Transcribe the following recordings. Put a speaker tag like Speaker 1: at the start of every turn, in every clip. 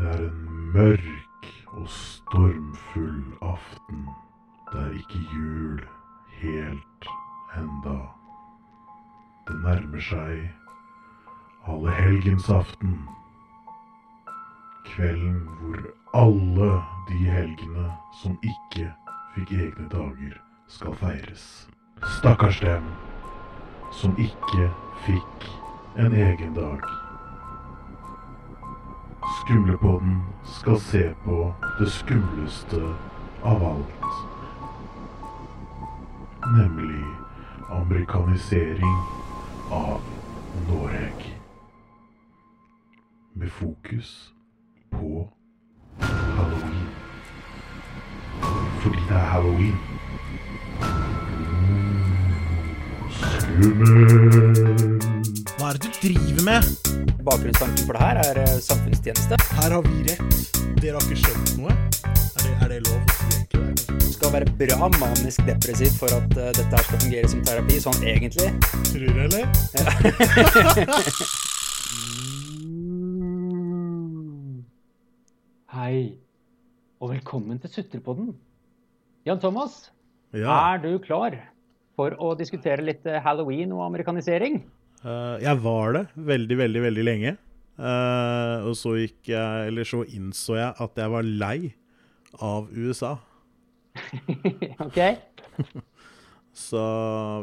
Speaker 1: Det er en mørk og stormfull aften. Det er ikke jul helt enda. Det nærmer seg allehelgensaften. Kvelden hvor alle de helgene som ikke fikk egne dager, skal feires. Stakkars dem som ikke fikk en egen dag. Skumlepodden skal se på det skumleste av alt. Nemlig amerikanisering av Norge. Med fokus på halloween. Fordi det er halloween. Skummel.
Speaker 2: Hva er det du driver med?
Speaker 3: Bakgrunnstanken for det her er eh, samfunnstjeneste.
Speaker 2: Her har vi rett. Dere har ikke skjønt noe. Er det, er det lov å si egentlig? Det kanskje-
Speaker 3: Det skal være bra manisk depressiv for at uh, dette her skal fungere som terapi, sånn egentlig.
Speaker 2: Tror du, eller?
Speaker 3: Hei, og velkommen til Sutrepodden. Jan Thomas,
Speaker 2: Ja.
Speaker 3: er du klar for å diskutere litt eh, halloween og amerikanisering?
Speaker 2: Eh, jeg var det veldig, veldig, veldig lenge. Eh, og så gikk jeg Eller så innså jeg at jeg var lei av USA.
Speaker 3: ok?
Speaker 2: Så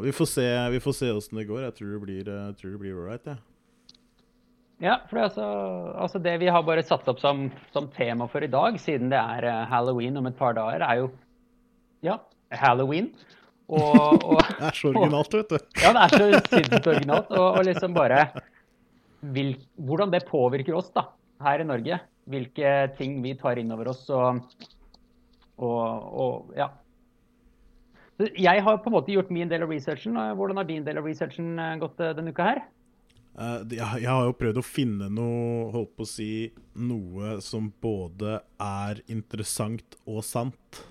Speaker 2: vi får se Vi får se åssen det går. Jeg tror det blir, eh, jeg tror det blir ålreit, jeg.
Speaker 3: Ja, for det, altså, altså det vi har bare satt opp som, som tema for i dag, siden det er halloween om et par dager, er jo ja, halloween. Og, og,
Speaker 2: Det er så originalt, vet du.
Speaker 3: Ja, det er så sinnssykt originalt. Og, og liksom bare vil, Hvordan det påvirker oss da, her i Norge. Hvilke ting vi tar inn over oss og, og, ja. Jeg har på en måte gjort min del av researchen. Hvordan har din del av researchen eh, gått eh, denne uka her?
Speaker 2: Eh, jeg har jo prøvd å finne noe, holdt på å si, noe som både er interessant og sant.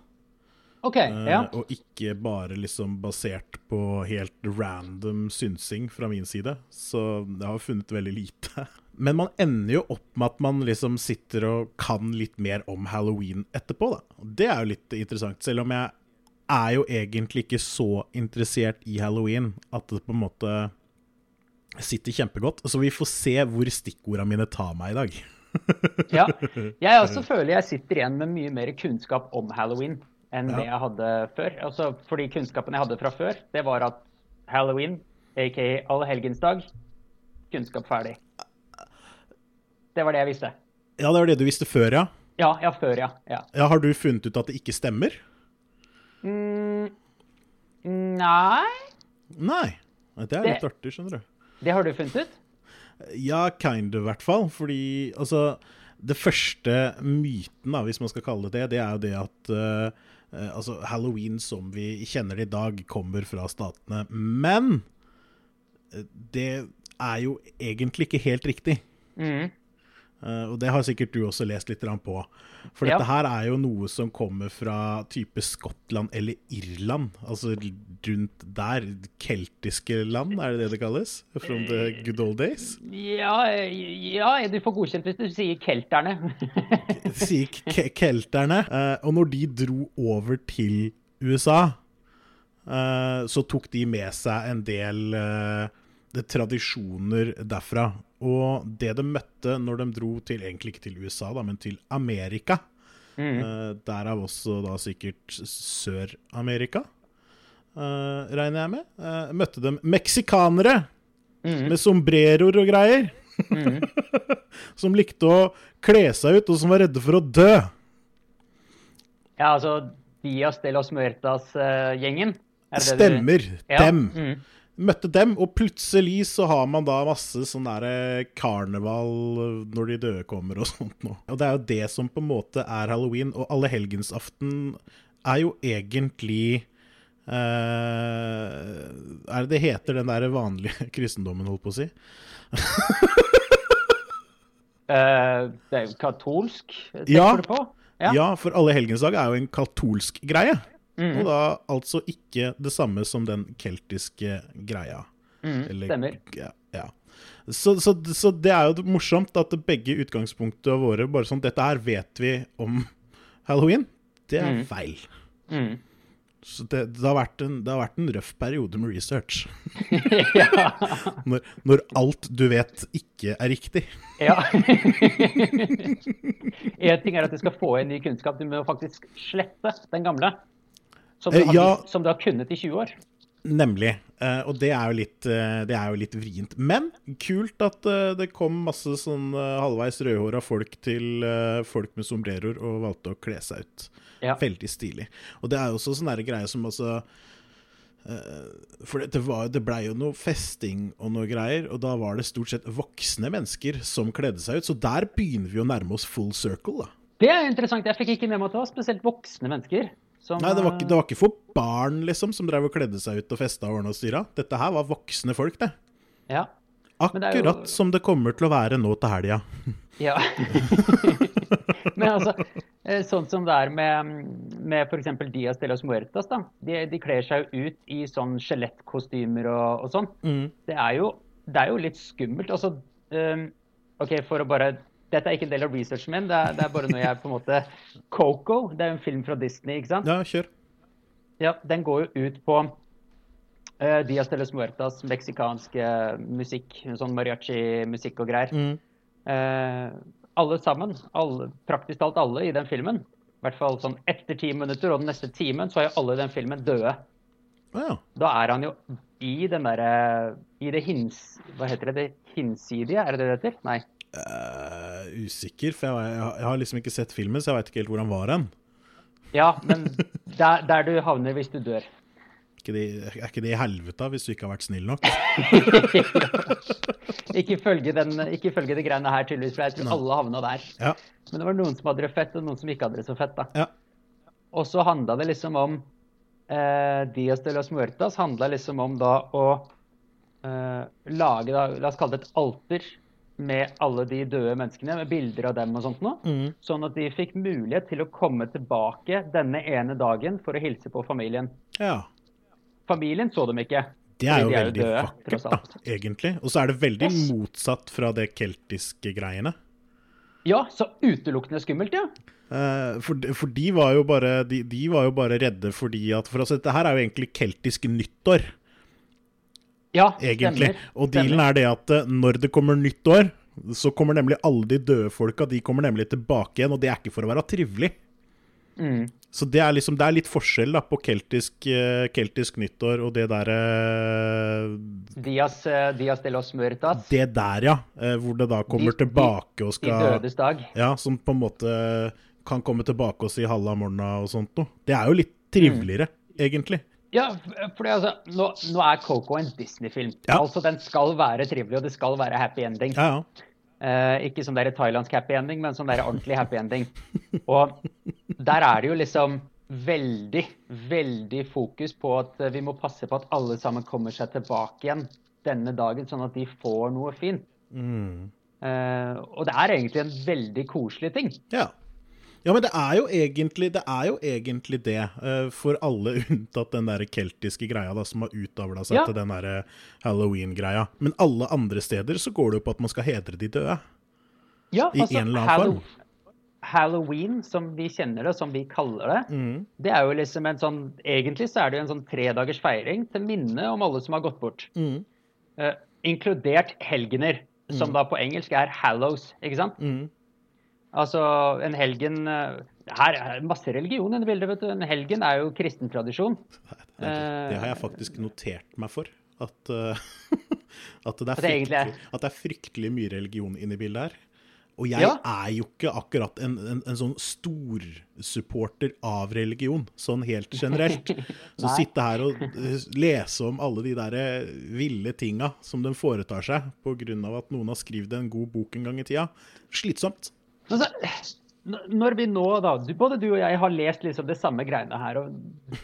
Speaker 3: OK. ja.
Speaker 2: uh, Og ikke bare liksom basert på helt random synsing fra min side. Så jeg har funnet veldig lite. Men man ender jo opp med at man liksom sitter og kan litt mer om halloween etterpå, da. Og det er jo litt interessant. Selv om jeg er jo egentlig ikke så interessert i halloween at det på en måte sitter kjempegodt. Så vi får se hvor stikkordene mine tar meg i dag.
Speaker 3: ja. Jeg også føler jeg sitter igjen med mye mer kunnskap om halloween enn
Speaker 2: Ja.
Speaker 3: det jeg hadde før. Altså, fordi kunnskapen jeg hadde fra før, det var at halloween, aka allehelgensdag, kunnskap ferdig. Det var det jeg visste.
Speaker 2: Ja, det var det du visste før, ja.
Speaker 3: Ja, ja, før, ja. ja.
Speaker 2: ja har du funnet ut at det ikke stemmer?
Speaker 3: Mm, nei,
Speaker 2: Nei. Det er
Speaker 3: Det-
Speaker 2: artig, skjønner du.
Speaker 3: det har du funnet ut?
Speaker 2: Ja, kind of, i hvert fall. Fordi altså Det første myten, da, hvis man skal kalle det det, det er jo det at eh, altså, halloween som vi kjenner det i dag, kommer fra statene. Men eh, det er jo egentlig ikke helt riktig.
Speaker 3: Mm.
Speaker 2: Eh, og det har sikkert du også lest litt på. For
Speaker 3: Ja.
Speaker 2: dette her er jo noe som kommer fra type Skottland eller Irland. Altså rundt der. Keltiske land, er det det det kalles? From the good old days?
Speaker 3: Ja, ja, du får godkjent hvis du sier kelterne.
Speaker 2: Sier ke- kelterne. Uh, og når de dro over til USA, uh, så tok de med seg en del tradisjoner derfra. Og det de møtte når de dro til, egentlig ikke til USA, da, men til Amerika, eh, derav også da sikkert Sør-Amerika, uh, regner jeg med, Uh, møtte de meksikanere med sombreroer og greier. som likte å kle seg ut, og som var redde for å dø.
Speaker 3: Ja, altså Dias de los Muertas-gjengen.
Speaker 2: Stemmer.
Speaker 3: Ja,
Speaker 2: Dem.
Speaker 3: mm.
Speaker 2: Møtte dem, og plutselig så har man da masse sånn derre karneval når de døde kommer og sånt noe. Og det er jo det som på en måte er halloween, og allehelgensaften er jo egentlig Uh, Er det det heter, den der vanlige kristendommen, holdt på å si?
Speaker 3: uh, det er jo katolsk, tenker
Speaker 2: Ja.
Speaker 3: du på?
Speaker 2: Ja. for alle allehelgensdag er jo en katolsk greie. Og da altså ikke det samme som den keltiske greia.
Speaker 3: Mm,
Speaker 2: Eller-
Speaker 3: stemmer.
Speaker 2: Ja, ja. Så, så, så det er jo morsomt at begge utgangspunktene våre bare sånn Dette her vet vi om halloween. Det er
Speaker 3: Mm.
Speaker 2: feil.
Speaker 3: Mm.
Speaker 2: Så det, det, har en, det har vært en røff periode med research.
Speaker 3: ja.
Speaker 2: Når, når alt du vet, ikke er riktig.
Speaker 3: ja. en ting er at du skal få inn ny kunnskap, du må faktisk slette den gamle. Som du
Speaker 2: Eh,
Speaker 3: har,
Speaker 2: ja.
Speaker 3: som du har kunnet i 20 år.
Speaker 2: Nemlig. Eh, og det er jo litt, eh, det er jo litt vrient. Men kult at det kom masse sånn halvveis rødhåra folk til folk med sombreroer og valgte å kle seg ut.
Speaker 3: Ja.
Speaker 2: Veldig stilig. Og det er jo også sånn greie som eh, For det, det, var- det blei jo noe festing og noe greier, og da var det stort sett voksne mennesker som kledde seg ut. Så der begynner vi å nærme oss full circle, da.
Speaker 3: Det er interessant. Jeg fikk ikke med meg at det var spesielt voksne mennesker. Som,
Speaker 2: Nei, det var, ikke, det var ikke for barn, liksom, som drev og kledde seg ut og festa og ordna og styra. Dette her var voksne folk, det.
Speaker 3: eh, Ja. Akkurat det jo-
Speaker 2: som det kommer til å være nå til helga.
Speaker 3: Ja. Men altså, eh, sånn som det er med, med f.eks. Dias de los Muertas, da. De, de kler seg jo ut i sånn skjelettkostymer og, og sånn.
Speaker 2: Mm.
Speaker 3: Det, er jo, det er jo litt skummelt. Altså, um, OK, for å bare Dette er ikke en del av researchen min, det er, det er bare noe jeg på en måte Coco, det er jo en film fra Disney, ikke sant?
Speaker 2: Ja, kjør.
Speaker 3: Ja, den går jo ut på uh, Dias de los Muertas meksikanske musikk, sånn mariachi-musikk og greier.
Speaker 2: Mm.
Speaker 3: Uh, alle sammen, alle, praktisk talt alle i den filmen, i hvert fall sånn etter ti minutter, og den neste timen, så er jo alle i den filmen døde.
Speaker 2: Ja.
Speaker 3: Da er han jo i den derre I det hins... Hva heter det? Det hinsidige, er det det det heter? Nei.
Speaker 2: Eh, usikker, for jeg, jeg, jeg har liksom ikke sett filmen, så jeg veit ikke helt hvor han var hen.
Speaker 3: Ja, men der, der du havner hvis du dør.
Speaker 2: Ikke de, er ikke det i helvete hvis du ikke har vært snill nok?
Speaker 3: Ikke følge, den, ikke følge det greiene her, tydeligvis, for jeg tror alle havna der.
Speaker 2: Ja.
Speaker 3: Men det var noen som hadde det fett, og noen som ikke hadde det så fett. da.
Speaker 2: ja.
Speaker 3: Og så handla det liksom om eh, Dias de los Muertas handla liksom om da å eh, lage da, La oss kalle det et alter med alle de døde menneskene, med bilder av dem og sånt noe.
Speaker 2: Mm.
Speaker 3: Sånn at de fikk mulighet til å komme tilbake denne ene dagen for å hilse på familien.
Speaker 2: ja.
Speaker 3: Familien så dem ikke.
Speaker 2: Det er jo
Speaker 3: de er
Speaker 2: veldig
Speaker 3: døde,
Speaker 2: vakkert, da, egentlig. Og så er det veldig
Speaker 3: Yes.
Speaker 2: motsatt fra det keltiske greiene.
Speaker 3: Ja, så utelukkende skummelt, ja.
Speaker 2: Eh, for, for de var jo bare de, de var jo bare redde fordi at For altså, dette her er jo egentlig keltisk nyttår,
Speaker 3: Ja,
Speaker 2: egentlig.
Speaker 3: stemmer.
Speaker 2: Og dealen er det at eh, når det kommer nyttår, så kommer nemlig alle de døde folka De kommer nemlig tilbake igjen, og det er ikke for å være trivelig.
Speaker 3: Mm.
Speaker 2: Så det er liksom Det er litt forskjell da på keltisk, eh, keltisk nyttår og det derre
Speaker 3: Dias, eh, Dias de los Muertas.
Speaker 2: Det der, ja. Hvor det da kommer
Speaker 3: De-
Speaker 2: tilbake og
Speaker 3: De dødes dag.
Speaker 2: Ja, som på en måte kan komme tilbake og si halla morna og sånt noe. Det er jo litt triveligere, egentlig.
Speaker 3: Ja, for altså, nå, nå er Coco en Disney-film.
Speaker 2: Ja.
Speaker 3: Altså, Den skal være trivelig, og det skal være happy ending.
Speaker 2: Ja, ja.
Speaker 3: Eh, ikke sånn der thailandsk happy ending, men sånn der ordentlig happy ending. Og der er det jo liksom veldig, veldig fokus på at vi må passe på at alle sammen kommer seg tilbake igjen denne dagen, sånn at de får noe fint.
Speaker 2: Mm.
Speaker 3: Eh, og det er egentlig en veldig koselig ting.
Speaker 2: Ja. Ja, men det er jo egentlig det, jo egentlig det uh, for alle unntatt den der keltiske greia da, som har utavla seg
Speaker 3: Ja.
Speaker 2: til den der halloween-greia. Men alle andre steder så går det jo på at man skal hedre de døde.
Speaker 3: Ja,
Speaker 2: I en eller annen form.
Speaker 3: Halloween, som vi kjenner det, som vi kaller det,
Speaker 2: Mm.
Speaker 3: det er jo liksom en sånn Egentlig så er det jo en sånn tredagers feiring til minne om alle som har gått bort.
Speaker 2: Mm.
Speaker 3: Uh, inkludert helgener, som da på engelsk er hallows, ikke sant?
Speaker 2: Mm.
Speaker 3: Altså, en helgen eh, Her er masse religion i bildet, vet du. En helgen er jo kristen tradisjon.
Speaker 2: Det, det har jeg faktisk notert meg for. At, eh, at, det, er
Speaker 3: det
Speaker 2: fryktelig, at det er fryktelig mye religion inne i bildet her. Og jeg
Speaker 3: Ja.
Speaker 2: er jo ikke akkurat en, en, en sånn storsupporter av religion, sånn helt generelt. Så sitte her og eh, lese om alle de der eh, ville tinga som den foretar seg pga. at noen har skrevet en god bok en gang i tida, slitsomt.
Speaker 3: Når vi nå, da Både du og jeg har lest liksom det samme greiene her og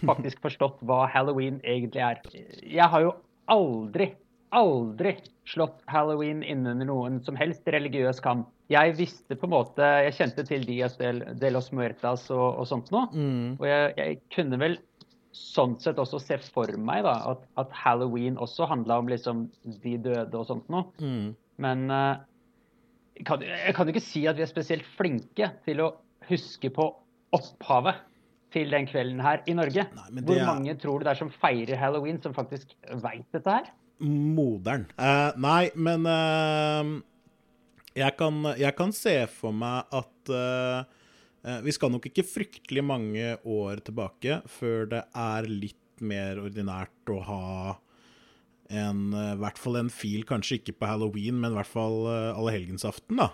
Speaker 3: faktisk forstått hva halloween egentlig er. Jeg har jo aldri, aldri slått halloween innunder noen som helst religiøs kam. Jeg visste på en måte Jeg kjente til Dias de, los Muertas og, og sånt noe. Og jeg, jeg kunne vel sånn sett også se for meg da, at, at halloween også handla om liksom de døde og sånt noe.
Speaker 2: Mm.
Speaker 3: Men jeg kan, jeg kan ikke si at vi er spesielt flinke til å huske på opphavet til den kvelden her i Norge.
Speaker 2: Nei,
Speaker 3: Hvor
Speaker 2: er-
Speaker 3: mange tror du det er som feirer halloween, som faktisk veit dette her?
Speaker 2: Moderen. Uh, nei, men uh, jeg, kan, jeg kan se for meg at uh, Vi skal nok ikke fryktelig mange år tilbake før det er litt mer ordinært å ha en eh, I hvert fall en fil, kanskje ikke på halloween, men i hvert fall uh, allehelgensaften, da.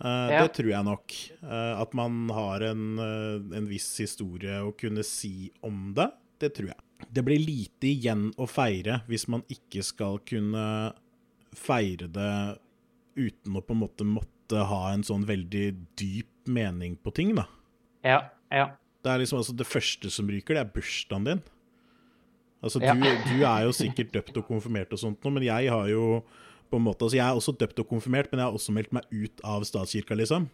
Speaker 2: Uh,
Speaker 3: Ja.
Speaker 2: Det tror jeg nok. Uh, at man har en, uh, en viss historie å kunne si om det, det tror jeg. Det blir lite igjen å feire hvis man ikke skal kunne feire det uten å på en måte måtte ha en sånn veldig dyp mening på ting, da.
Speaker 3: Ja, ja.
Speaker 2: Det er liksom altså det første som ryker, det er bursdagen din. Altså,
Speaker 3: Ja.
Speaker 2: du, du er jo sikkert døpt og konfirmert og sånt nå, men jeg har jo på en måte Altså, jeg er også døpt og konfirmert, men jeg har også meldt meg ut av statskirka, liksom.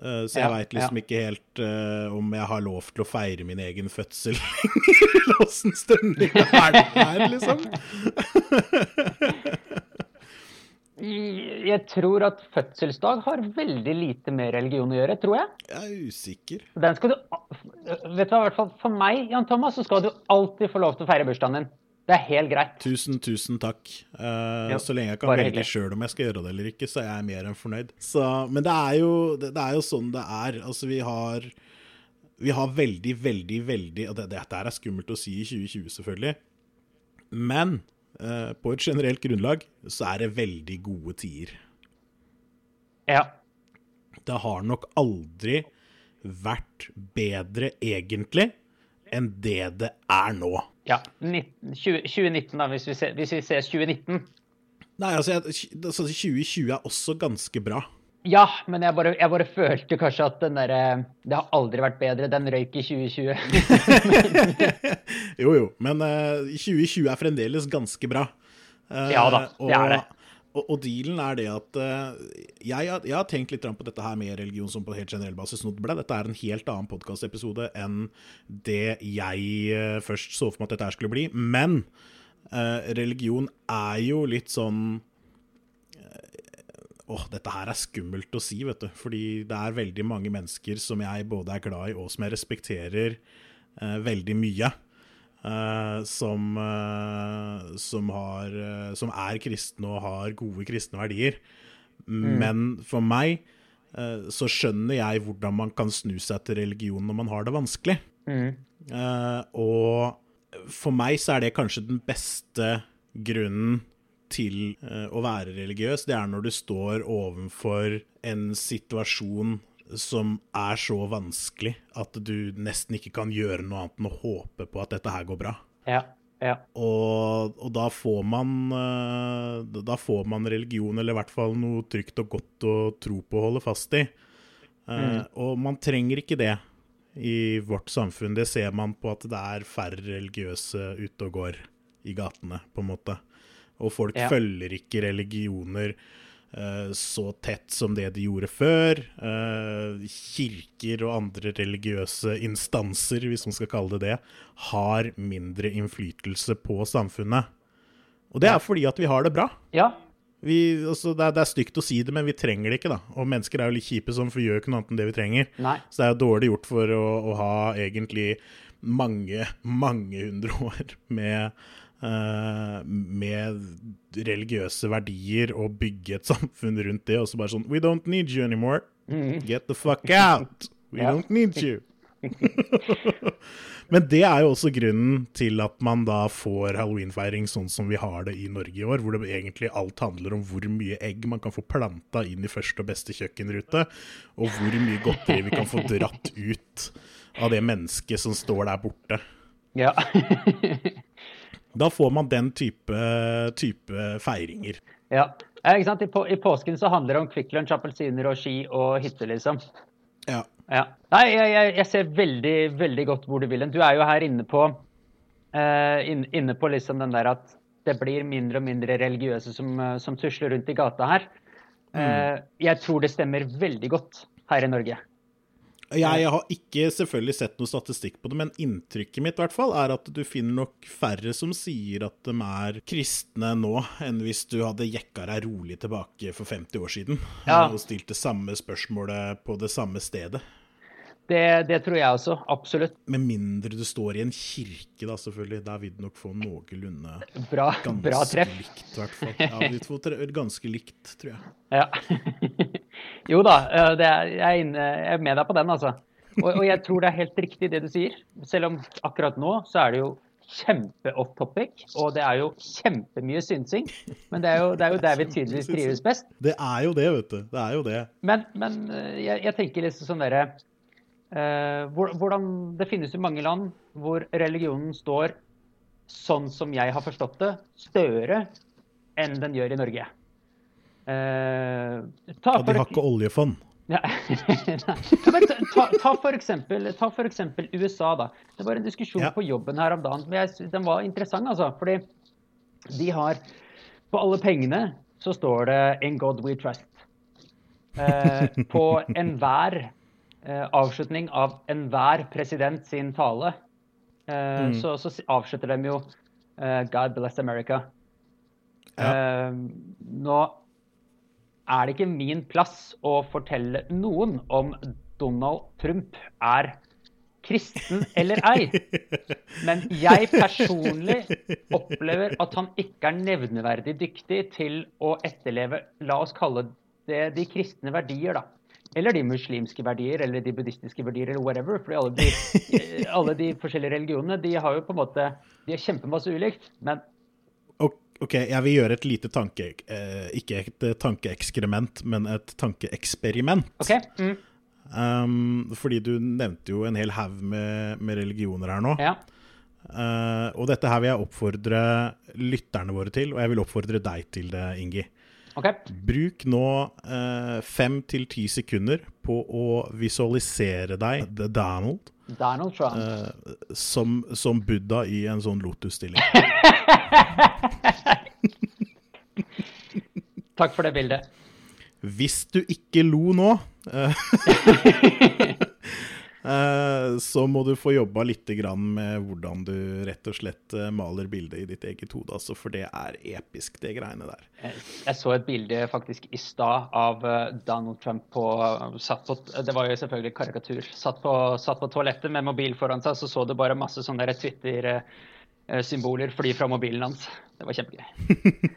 Speaker 2: Eh, så jeg
Speaker 3: Ja,
Speaker 2: veit liksom
Speaker 3: ja.
Speaker 2: ikke helt uh, om jeg har lov til å feire min egen fødsel eller åssen stemning er det her, liksom.
Speaker 3: Jeg tror at fødselsdag har veldig lite med religion å gjøre, tror jeg.
Speaker 2: Jeg er usikker.
Speaker 3: Den skal du, vet du hva, hvert fall For meg, Jan Thomas, så skal du alltid få lov til å feire bursdagen din. Det er helt greit.
Speaker 2: Tusen, tusen takk. Uh,
Speaker 3: Ja,
Speaker 2: så lenge jeg kan velge sjøl om jeg skal gjøre det eller ikke, så er jeg mer enn fornøyd. Så, men det er, jo, det, det er jo sånn det er. Altså, vi har Vi har veldig, veldig, veldig Og det, dette er skummelt å si i 2020, selvfølgelig. Men eh, på et generelt grunnlag så er det veldig gode tider.
Speaker 3: Ja.
Speaker 2: Det har nok aldri vært bedre, egentlig, enn det det er nå.
Speaker 3: ja. 19, 20, 2019, da, hvis vi, ser, hvis vi ser 2019.
Speaker 2: Nei, altså, jeg, altså 2020 er også ganske bra.
Speaker 3: Ja, men jeg bare, jeg bare følte kanskje at den derre Det har aldri vært bedre. Den røyk i 2020.
Speaker 2: Jo, jo, men uh, 2020 er fremdeles ganske bra. Uh,
Speaker 3: Ja da, det er det.
Speaker 2: Og, og dealen er det at eh, jeg, jeg har tenkt litt på dette her med religion som på helt generell basis. Ble dette er en helt annen podkastepisode enn det jeg eh, først så for meg at dette her skulle bli. Men eh, religion er jo litt sånn Åh, dette her er skummelt å si, vet du. Fordi det er veldig mange mennesker som jeg både er glad i og som jeg respekterer eh, veldig mye. Eh, som, uh, som, har, uh, som er kristne og har gode kristne verdier. Men for meg så skjønner jeg hvordan man kan snu seg til religion når man har det vanskelig.
Speaker 3: Mm.
Speaker 2: Og for meg så er det kanskje den beste grunnen til å være religiøs. Det er når du står overfor en situasjon som er så vanskelig at du nesten ikke kan gjøre noe annet enn å håpe på at dette her går bra.
Speaker 3: Ja. Ja.
Speaker 2: Og, og da får man eh, Da får man religion, eller i hvert fall noe trygt og godt å tro på og holde fast i. Mm. Og man trenger ikke det i vårt samfunn. Det ser man på at det er færre religiøse ute og går i gatene, på en måte. Og folk
Speaker 3: Ja.
Speaker 2: følger ikke religioner eh, så tett som det de gjorde før. Eh, kirker og andre religiøse instanser, hvis man skal kalle det det, har mindre innflytelse på samfunnet. Og det er fordi at vi har det bra.
Speaker 3: ja.
Speaker 2: Vi, altså, det, er, det er stygt å si det, men vi trenger det ikke, da. Og mennesker er jo litt kjipe som for gjør ikke noe annet enn det vi trenger.
Speaker 3: Nei.
Speaker 2: Så det er jo dårlig gjort for å, å ha egentlig mange, mange hundre år med, eh, med religiøse verdier og bygge et samfunn rundt det, og så bare sånn We don't need you anymore. Get the fuck out. We don't need you. Men det er jo også grunnen til at man da får halloweenfeiring sånn som vi har det i Norge i år, hvor det egentlig alt handler om hvor mye egg man kan få planta inn i første og beste kjøkkenrute, og hvor mye godteri vi kan få dratt ut av det mennesket som står der borte.
Speaker 3: Ja.
Speaker 2: Da får man den type, type feiringer.
Speaker 3: ja. ikke sant? I, på, I påsken så handler det om Kvikk Lunsj, appelsiner og ski og hytte, liksom.
Speaker 2: Ja.
Speaker 3: Ja. Nei, jeg, jeg, ser veldig, veldig godt hvor du vil hen. Du er jo her inne på eh, inn- inne på liksom den der at det blir mindre og mindre religiøse som, eh, som tusler rundt i gata her. Eh, jeg tror det stemmer veldig godt her i Norge.
Speaker 2: Jeg har ikke selvfølgelig sett noe statistikk på det, men inntrykket mitt i hvert fall er at du finner nok færre som sier at de er kristne nå, enn hvis du hadde jekka deg rolig tilbake for 50 år siden
Speaker 3: Ja.
Speaker 2: og stilt det samme spørsmålet på det samme stedet.
Speaker 3: Det, det tror jeg også. Absolutt.
Speaker 2: Med mindre du står i en kirke, da, selvfølgelig. Der vil du nok få noenlunde
Speaker 3: Bra,
Speaker 2: ganske
Speaker 3: bra treff.
Speaker 2: likt, i hvert fall. Ja, ganske likt, tror jeg.
Speaker 3: Ja. jo da, det er, jeg, er inne, jeg er med deg på den, altså. Og, og jeg tror det er helt riktig det du sier. Selv om akkurat nå så er det jo kjempe-off topic, og det er jo kjempemye synsing. Men det er jo, det er jo der vi tydeligvis trives best.
Speaker 2: Det er jo det, vet du. Det er jo det.
Speaker 3: Men, men eh, jeg, jeg tenker liksom sånn derre Hvordan Det finnes jo mange land hvor religionen står sånn som jeg har forstått det, større enn den gjør i Norge. Eh, ta
Speaker 2: Ja, de har ikke oljefond.
Speaker 3: ja. ta, ta, for eksempel, ta for eksempel USA, da. Det var en diskusjon
Speaker 2: Ja.
Speaker 3: på jobben her om dagen. Men jeg, den var interessant, altså. Fordi de har På alle pengene så står det 'In God We Trust'. Eh, på enhver eh, avslutning av enhver president sin tale, eh, så, så avslutter de jo eh, 'God bless America'.
Speaker 2: Ja.
Speaker 3: Eh, nå er det ikke min plass å fortelle noen om Donald Trump er kristen eller ei. Men jeg personlig opplever at han ikke er nevneverdig dyktig til å etterleve, la oss kalle det de kristne verdier, da. Eller de muslimske verdier, eller de buddhistiske verdier, eller whatever. For alle de, alle de forskjellige religionene, de har jo på en måte De har kjempemasse ulikt, men
Speaker 2: Ok, jeg vil gjøre et lite tanke... Eh, ikke et eh, tankeekskrement, men et tankeeksperiment.
Speaker 3: Okay. Mm,
Speaker 2: Um, fordi du nevnte jo en hel haug med, med religioner her nå.
Speaker 3: ja.
Speaker 2: Uh, og dette her vil jeg oppfordre lytterne våre til, og jeg vil oppfordre deg til det, Ingi.
Speaker 3: OK.
Speaker 2: Bruk nå eh, fem til ti sekunder på å visualisere deg, The Donald,
Speaker 3: Donald Trump.
Speaker 2: eh, som, som Buddha i en sånn lotusstilling.
Speaker 3: Takk for det bildet.
Speaker 2: Hvis du ikke lo nå, eh, så må du få jobba litt grann med hvordan du rett og slett eh, maler bildet i ditt eget hode. Altså, for det er episk, det greiene der.
Speaker 3: Jeg- så et bilde faktisk i stad av eh, Donald Trump på, satt på Det var jo selvfølgelig karikatur. Satt på, satt på toalettet med mobil foran seg, så så du bare masse sånne Twitter-symboler fly fra mobilen hans. Det var kjempegøy.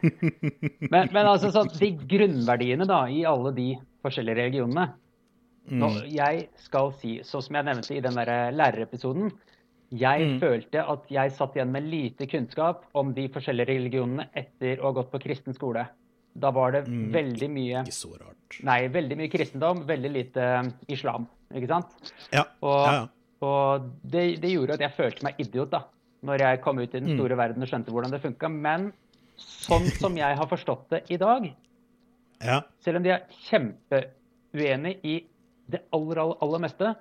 Speaker 3: Men, men altså, sånn, de grunnverdiene da, i alle de forskjellige religionene Nå, Jeg skal si, sånn som jeg nevnte i den der lærerepisoden Jeg følte at jeg satt igjen med lite kunnskap om de forskjellige religionene etter å ha gått på kristen skole. Da var det veldig mye
Speaker 2: Ikke så rart.
Speaker 3: Nei, veldig mye kristendom, veldig lite eh, islam. Ikke sant?
Speaker 2: Ja,
Speaker 3: Og,
Speaker 2: ja, ja.
Speaker 3: og det, det gjorde at jeg følte meg idiot da når jeg kom ut i den store verden og skjønte hvordan det funka. Men sånn som jeg har forstått det i dag,
Speaker 2: ja.
Speaker 3: selv om de er kjempeuenig i det aller, aller, aller meste,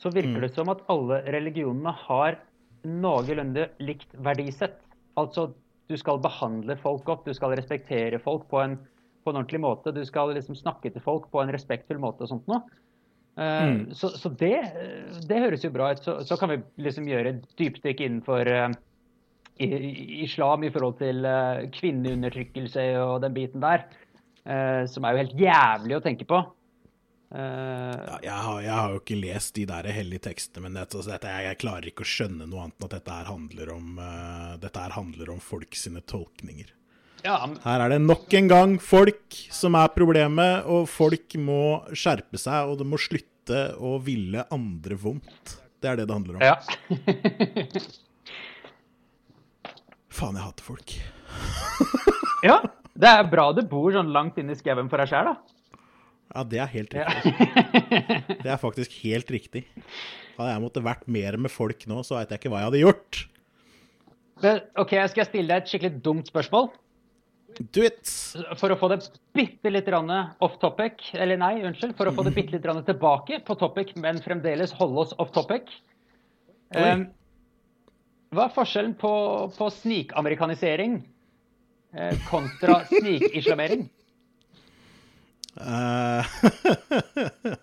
Speaker 3: så virker det som at alle religionene har noenlunde likt verdisett. Altså, du skal behandle folk godt, du skal respektere folk på en, på en ordentlig måte. Du skal liksom snakke til folk på en respektfull måte og sånt noe. Eh, Så, så det, det høres jo bra ut. Så, så kan vi liksom gjøre et dypdykk innenfor uh, i, islam i forhold til uh, kvinneundertrykkelse og den biten der. som er jo helt jævlig å tenke på. Eh,
Speaker 2: Ja, jeg, har, jeg har jo ikke lest de der hellige tekstene, men dette, altså, dette, jeg, jeg klarer ikke å skjønne noe annet enn at dette her handler om, uh, dette her handler om folk sine tolkninger.
Speaker 3: ja, men-
Speaker 2: Her er det nok en gang folk som er problemet, og folk må skjerpe seg, og det må slutte å ville andre vondt. Det er det det handler om.
Speaker 3: ja.
Speaker 2: Faen, jeg hater folk.
Speaker 3: ja. Det er bra du bor sånn langt inne i skauen for deg sjæl, da.
Speaker 2: Ja, det er helt
Speaker 3: Ja.
Speaker 2: riktig. Det er faktisk helt riktig. Hadde jeg måttet vært mer med folk nå, så veit jeg ikke hva jeg hadde gjort.
Speaker 3: Men, OK, skal jeg stille deg et skikkelig dumt spørsmål?
Speaker 2: Do it!
Speaker 3: For å få det bitte litt off topic, eller nei, unnskyld, for å få det bitte litt tilbake på topic, men fremdeles holde oss off topic. Um, hva er forskjellen på, på snikamerikanisering eh, kontra snikislamering?
Speaker 2: Eh,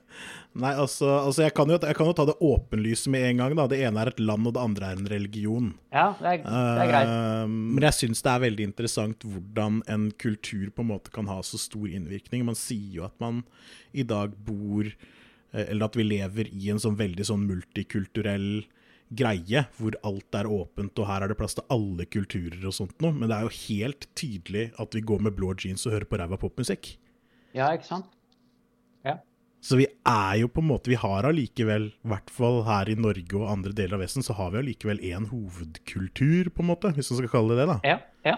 Speaker 2: Nei, altså, altså jeg, kan jo, jeg, kan jo, ta det åpenlyse med en gang. da. Det ene er et land, og det andre er en religion.
Speaker 3: Ja, det er, det er greit.
Speaker 2: Uh, men jeg syns det er veldig interessant hvordan en kultur på en måte kan ha så stor innvirkning. Man sier jo at man i dag bor eh, Eller at vi lever i en sånn veldig sånn multikulturell greie, hvor alt er åpent, og her er det plass til alle kulturer og sånt noe. Men det er jo helt tydelig at vi går med blå jeans og hører på ræva popmusikk.
Speaker 3: Ja, ikke sant? Ja.
Speaker 2: Så vi er jo på en måte Vi har allikevel, i hvert fall her i Norge og andre deler av Vesten, så har vi allikevel én hovedkultur, på en måte, hvis man skal kalle det det, da.
Speaker 3: Ja, ja.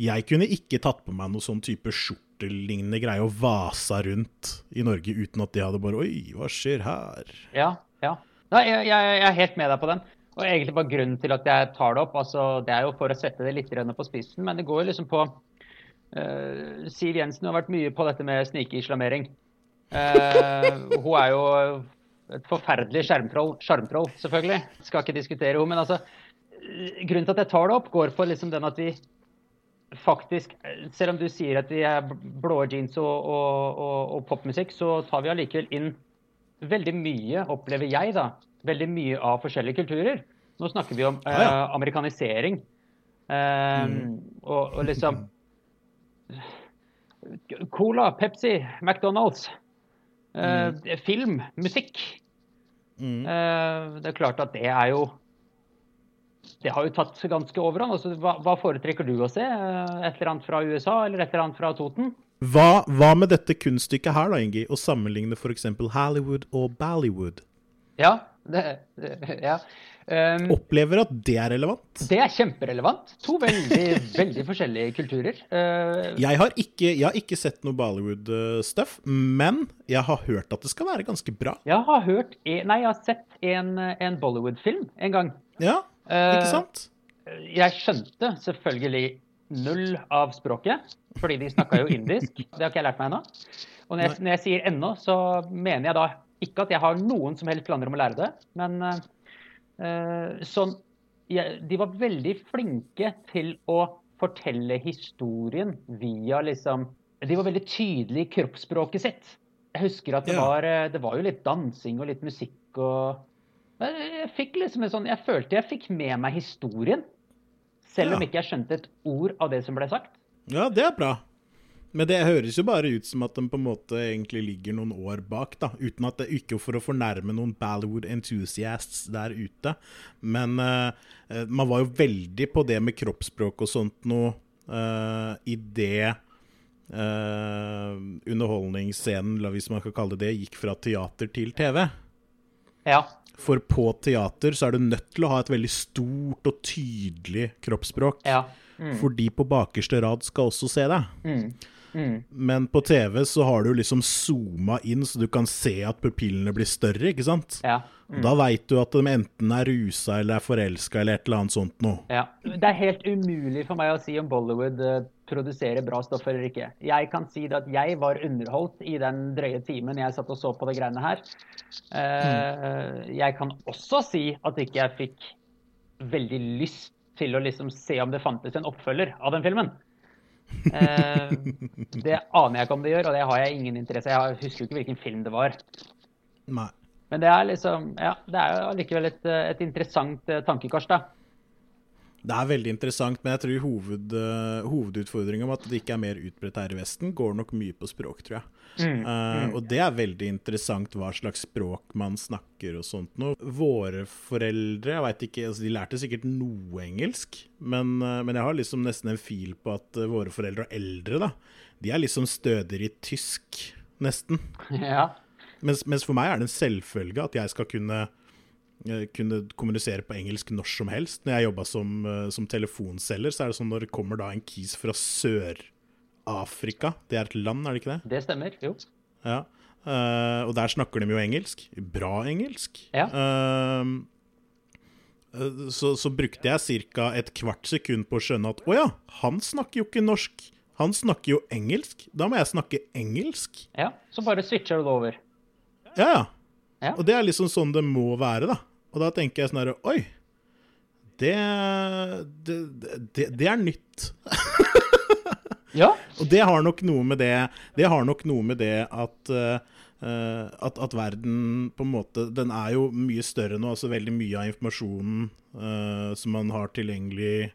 Speaker 2: Jeg kunne ikke tatt på meg noe sånn type skjortelignende greie og vasa rundt i Norge uten at de hadde bare Oi, hva skjer her?
Speaker 3: Ja, ja. Nei, jeg, jeg, jeg er helt med deg på den. Og egentlig bare grunnen til at jeg tar det opp, altså, det er jo for å sette det litt på spissen, men det går jo liksom på Siv Jensen har vært mye på dette med snikislamering. Uh, hun er jo et forferdelig skjermtroll, skjermtroll, selvfølgelig. Skal ikke diskutere henne. Men altså, grunnen til at jeg tar det opp, går for liksom den at vi faktisk Selv om du sier at vi er blå jeans og, og, og, og popmusikk, så tar vi allikevel inn veldig mye, opplever jeg, da, veldig mye av forskjellige kulturer. Nå snakker vi om eh, amerikanisering. Eh, mm. og, og, liksom Cola, Pepsi, McDonald's. Eh, mm. Film, musikk. Mm. Eh, det er klart at det er jo Det har jo tatt ganske overhånd. Altså, hva, hva, foretrekker du å se? Eh, et eller annet fra USA eller et eller annet fra Toten?
Speaker 2: Hva, hva med dette kunststykket her, da, Ingi? Å sammenligne f.eks. Hollywood og Ballywood?
Speaker 3: Ja. Det, ja.
Speaker 2: Um, Opplever at det er relevant?
Speaker 3: Det er kjemperelevant. To veldig, veldig forskjellige kulturer. Uh,
Speaker 2: jeg, har ikke, jeg, har ikke, sett noe Bollywood-stuff, men jeg har hørt at det skal være ganske bra.
Speaker 3: Jeg har hørt Nei, jeg har sett en, en Bollywood-film en gang.
Speaker 2: Ja, ikke eh, sant?
Speaker 3: Uh, jeg skjønte selvfølgelig null av språket, fordi de snakka jo indisk. Det har ikke jeg lært meg ennå. Og når jeg, når jeg sier ennå, så mener jeg da ikke at jeg har noen som helst planer om å lære det, men uh, sånn ja, De var veldig flinke til å fortelle historien via liksom De var veldig tydelige i kroppsspråket sitt. Jeg husker at det, ja. var, eh, det var jo litt dansing og litt musikk og Jeg fikk liksom en sånn Jeg følte jeg fikk med meg historien. Selv om ikke jeg skjønte et ord av det som ble sagt.
Speaker 2: Ja, det er bra. Men det høres jo bare ut som at de på en måte egentlig ligger noen år bak, da. Uten at det ikke for å fornærme noen Ballywood enthusiasts der ute. Men uh, man var jo veldig på det med kroppsspråk og sånt noe uh, i det uh, underholdningsscenen, hvis man kan kalle det det, gikk fra teater til TV.
Speaker 3: Ja.
Speaker 2: For på teater så er du nødt til å ha et veldig stort og tydelig kroppsspråk.
Speaker 3: Ja.
Speaker 2: Mm. For de på bakerste rad skal også se deg.
Speaker 3: Mm. Mm.
Speaker 2: Men på TV så har du liksom zooma inn, så du kan se at pupillene blir større, ikke sant?
Speaker 3: Ja.
Speaker 2: Mm. Da veit du at de enten er rusa eller er forelska eller et eller annet sånt noe.
Speaker 3: Ja. Det er helt umulig for meg å si om Bollywood uh, produserer bra stoff eller ikke. Jeg kan si at jeg var underholdt i den drøye timen jeg satt og så på det greiene her. Mm. Jeg kan også si at ikke jeg fikk veldig lyst til å liksom se om det fantes en oppfølger av den filmen. Eh, det aner jeg ikke om det gjør, og det har jeg ingen interesse Jeg husker jo ikke hvilken film det var.
Speaker 2: Nei.
Speaker 3: Men det er liksom, ja, det er jo allikevel et, et interessant eh, tankekors, da.
Speaker 2: Det er veldig interessant, men jeg tror hoved, uh, hovedutfordringa med at det ikke er mer utbredt her i Vesten, går nok mye på språk, tror jeg.
Speaker 3: Mm, uh, mm.
Speaker 2: Og det er veldig interessant hva slags språk man snakker og sånt noe. Våre foreldre, jeg vet ikke, altså de lærte sikkert noe engelsk, men, uh, men, jeg har liksom nesten en fil på at våre foreldre og eldre, da, de er liksom stødigere i tysk, nesten.
Speaker 3: Ja.
Speaker 2: Mens, mens for meg er det en selvfølge at jeg skal kunne Eh, kunne kommunisere på engelsk når som helst. Når jeg jobba som, eh, som, telefonselger, så er det sånn når det kommer da en kis fra Sør-Afrika Det er et land, er det ikke det?
Speaker 3: Det stemmer, jo.
Speaker 2: Ja. Uh, og der snakker de jo engelsk. Bra engelsk.
Speaker 3: Ja.
Speaker 2: Uh, så, så, brukte jeg ca. et kvart sekund på å skjønne at å ja, han snakker jo ikke norsk. Han snakker jo engelsk. Da må jeg snakke engelsk.
Speaker 3: Ja, Så bare switcher du det over.
Speaker 2: Ja,
Speaker 3: ja.
Speaker 2: Og det er liksom sånn det må være, da. Og da tenker jeg sånn herre Oi! Det, det, det, det er nytt.
Speaker 3: ja.
Speaker 2: Og det har nok noe med det Det har nok noe med det at uh, at, at verden på en måte Den er jo mye større nå. altså Veldig mye av informasjonen uh, som man har tilgjengelig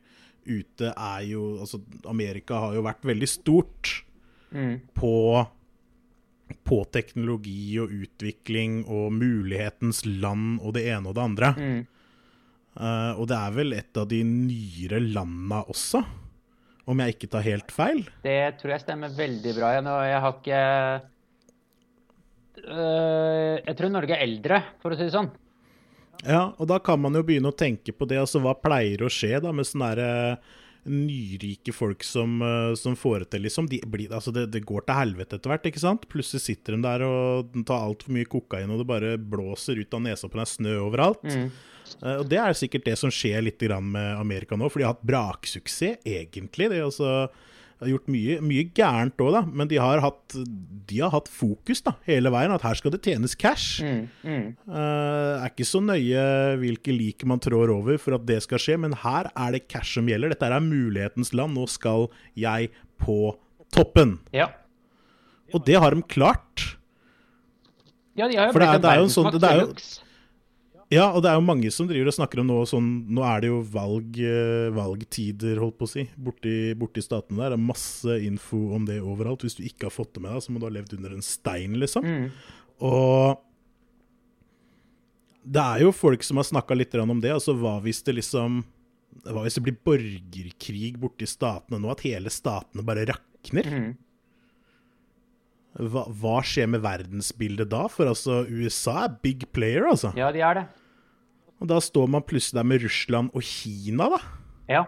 Speaker 2: ute, er jo Altså, Amerika har jo vært veldig stort
Speaker 3: Mm.
Speaker 2: på, på teknologi og utvikling og mulighetens land og det ene og det andre.
Speaker 3: Mm.
Speaker 2: Uh, og det er vel et av de nyere landa også, om jeg ikke tar helt feil.
Speaker 3: Det tror jeg stemmer veldig bra igjen. Og jeg har ikke uh, Jeg tror Norge er eldre, for å si det sånn.
Speaker 2: Ja, og da kan man jo begynne å tenke på det. Altså, hva pleier å skje da med sånne derre eh, nyrike folk som, eh, som får det til, liksom? De blir, altså, det, det går til helvete etter hvert, ikke sant? Plutselig sitter de der og tar altfor mye kokain, og det bare blåser ut av nesa på deg snø overalt.
Speaker 3: Mm.
Speaker 2: Uh, og det er sikkert det som skjer litt grann med Amerika nå, for de har hatt braksuksess, egentlig. Det er altså har gjort mye, mye gærent òg, da, men de har, hatt, de har hatt fokus da, hele veien. At her skal det tjenes cash.
Speaker 3: Mm. Mm.
Speaker 2: Uh, er ikke så nøye hvilke lik man trår over for at det skal skje, men her er det cash som gjelder. Dette er mulighetens land. Nå skal jeg på toppen.
Speaker 3: Ja.
Speaker 2: Og det har de klart.
Speaker 3: ja, de har jo blitt
Speaker 2: det er en sånn-
Speaker 3: verdensmakt
Speaker 2: det er jo-. Ja, og det er jo mange som driver og snakker om nå sånn Nå er det jo valg, eh, valgtider, holdt på å si, borti, borti statene der. Det er masse info om det overalt. Hvis du ikke har fått det med deg, så må du ha levd under en stein, liksom.
Speaker 3: Mm.
Speaker 2: Og det er jo folk som har snakka litt om det. Altså hva hvis det liksom Hva hvis det blir borgerkrig borti statene nå? At hele statene bare rakner?
Speaker 3: Mm.
Speaker 2: Hva, hva skjer med verdensbildet da? For altså, USA er big player, altså.
Speaker 3: Ja, de er det.
Speaker 2: Og da står man plutselig der med Russland og Kina, da.
Speaker 3: Ja.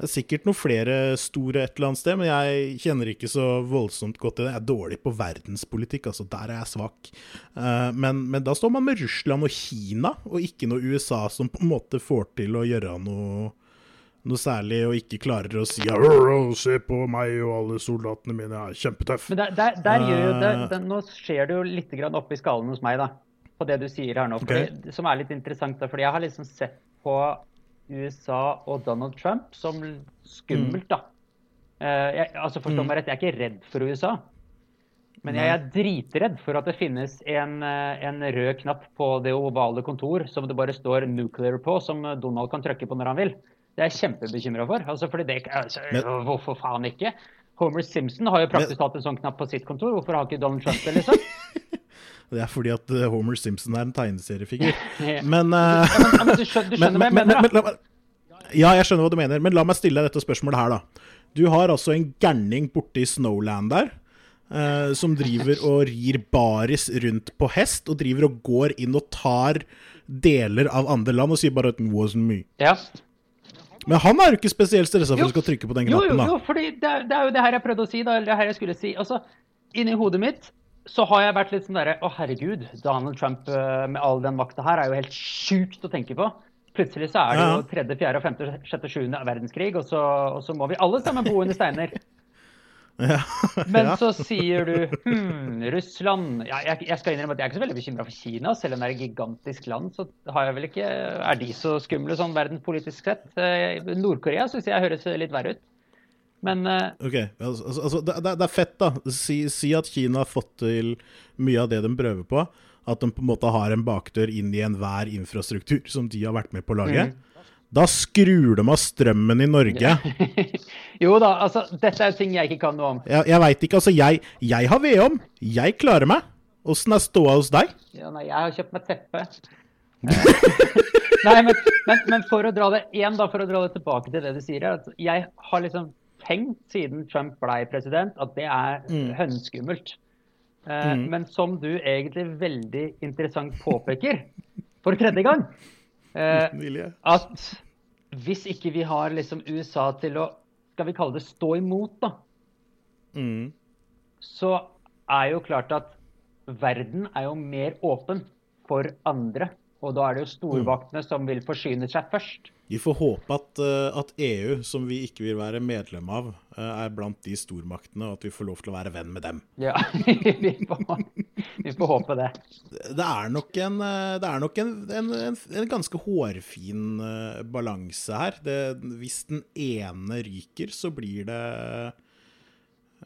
Speaker 2: Det er sikkert noen flere store et eller annet sted, men jeg kjenner ikke så voldsomt godt til det. Jeg er dårlig på verdenspolitikk, altså. Der er jeg svak. Eh, men, men da står man med Russland og Kina, og ikke noe USA som på en måte får til å gjøre noe, noe særlig, og ikke klarer å si Se på meg og alle soldatene mine er kjempetøff.
Speaker 3: Men der, der, der gjør jo det,
Speaker 2: Eh.
Speaker 3: det Nå skjer det jo litt opp i skallen hos meg, da. På det du sier her nå. Fordi, Som er litt interessant, da. Fordi jeg har liksom sett på USA og Donald Trump som skummelt, da. Eh, jeg, altså Forstå meg rett, jeg er ikke redd for USA. Men jeg er dritredd for at det finnes en, eh, en rød knapp på det ovale kontor som det bare står 'nuclear' på, som Donald kan trykke på når han vil. Det er jeg kjempebekymra for. Altså, fordi det, altså,
Speaker 2: Men-
Speaker 3: hvorfor faen ikke? Homer Simpson har jo praktisk talt en sånn knapp på sitt kontor. Hvorfor har ikke Donald Trump det, liksom?
Speaker 2: Det er fordi at eh, Homer Simpson er en tegneseriefigur. Men uh,
Speaker 3: Ja, men du skjønner, du skjønner hva jeg mener, da?
Speaker 2: Ja, jeg skjønner hva du mener, men la meg stille deg dette spørsmålet her, da. Du har altså en gærning borte i Snowland der, eh, som driver og rir baris rundt på hest, og driver og går inn og tar deler av andre land og sier bare at it wasn't me.
Speaker 3: Ja.
Speaker 2: Men han er jo ikke spesielt stressa for
Speaker 3: Jo.
Speaker 2: å skal trykke på den
Speaker 3: Jo, jo,
Speaker 2: knappen, da.
Speaker 3: jo, fordi det, det er jo det her jeg prøvde å si, da, eller det her jeg skulle si. Altså, inni hodet mitt så har jeg vært litt sånn derre Å, herregud, Donald Trump eh, med all den makta her er jo helt sjukt å tenke på. Plutselig så er det jo tredje, fjerde, femte, sjette, sjuende verdenskrig, og så, og så må vi alle sammen bo under steiner.
Speaker 2: Ja.
Speaker 3: Men så sier du hm, Russland ja, jeg, jeg skal innrømme at jeg er ikke så veldig bekymra for Kina. Selv om det er et gigantisk land, så ikke, er de så skumle sånn verdenspolitisk sett. Eh, Nord-Korea syns jeg høres litt verre ut. Men eh,
Speaker 2: Ok, altså, altså, altså det, det er fett, da. Si, si at Kina har fått til mye av det de prøver på. At de på en måte har en bakdør inn i enhver infrastruktur som de har vært med på å lage. Da skrur de av strømmen i Norge.
Speaker 3: jo da, altså dette er ting jeg ikke kan noe om.
Speaker 2: Jeg, jeg veit ikke, altså. Jeg, jeg har vedom. Jeg klarer meg. Åssen er ståa hos deg?
Speaker 3: Ja, nei, jeg har kjøpt meg teppe. nei, men, men, men for å dra det igjen da, for å dra det tilbake til det du sier, at jeg har liksom tenkt siden Trump blei president, at det er
Speaker 2: Mm.
Speaker 3: hønskummelt. Mm. Men som du egentlig veldig interessant påpeker, for tredje gang, eh, at hvis ikke vi har liksom USA til å, skal vi kalle det stå imot, da,
Speaker 2: Mm.
Speaker 3: så er jo klart at verden er jo mer åpen for andre. Og da er det jo stormaktene som vil forsyne seg først.
Speaker 2: Vi får håpe at, eh, at EU, som vi ikke vil være medlem av, eh, er blant de stormaktene, og at vi får lov til å være venn med dem.
Speaker 3: Ja, vi får, vi får håpe det.
Speaker 2: Det er nok en, eh, det er nok en, en, en, ganske hårfin eh, balanse her. Det, hvis den ene ryker, så blir det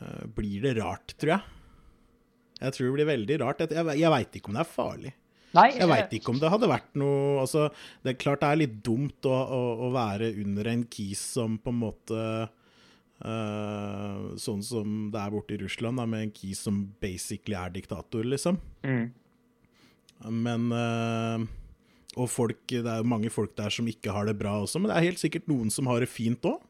Speaker 2: eh, Blir det rart, tror jeg. Jeg tror det blir veldig rart. Jeg, jeg, jeg veit ikke om det er farlig.
Speaker 3: Nei,
Speaker 2: Jeg veit ikke om det hadde vært noe Altså, det er klart det er litt dumt å, å, å være under en kis som på en måte eh, Sånn som det er borte i Russland, da, med en key som basically er diktator, liksom.
Speaker 3: Mm.
Speaker 2: Men uh, Og folk, det er jo mange folk der som ikke har det bra også, men det er helt sikkert noen som har det fint òg.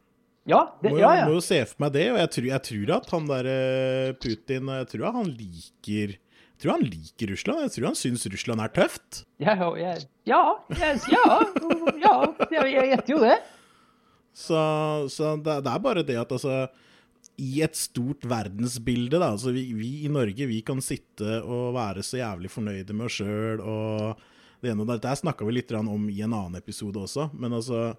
Speaker 3: Ja, det,
Speaker 2: Må,
Speaker 3: ja,
Speaker 2: ja. må jo se for meg det, og jeg tror, jeg tror at han der eh, Putin Jeg tror han liker jeg tror han liker Russland. Jeg tror han syns Russland er tøft.
Speaker 3: Ja, ja, ja, ja, ja, jeg, jeg gjetter jo det.
Speaker 2: Så, så det, det er bare det at altså I et stort verdensbilde, da altså vi, vi i Norge vi kan sitte og være så jævlig fornøyde med oss sjøl og det ene og det Der snakka vi litt om i en annen episode også, men altså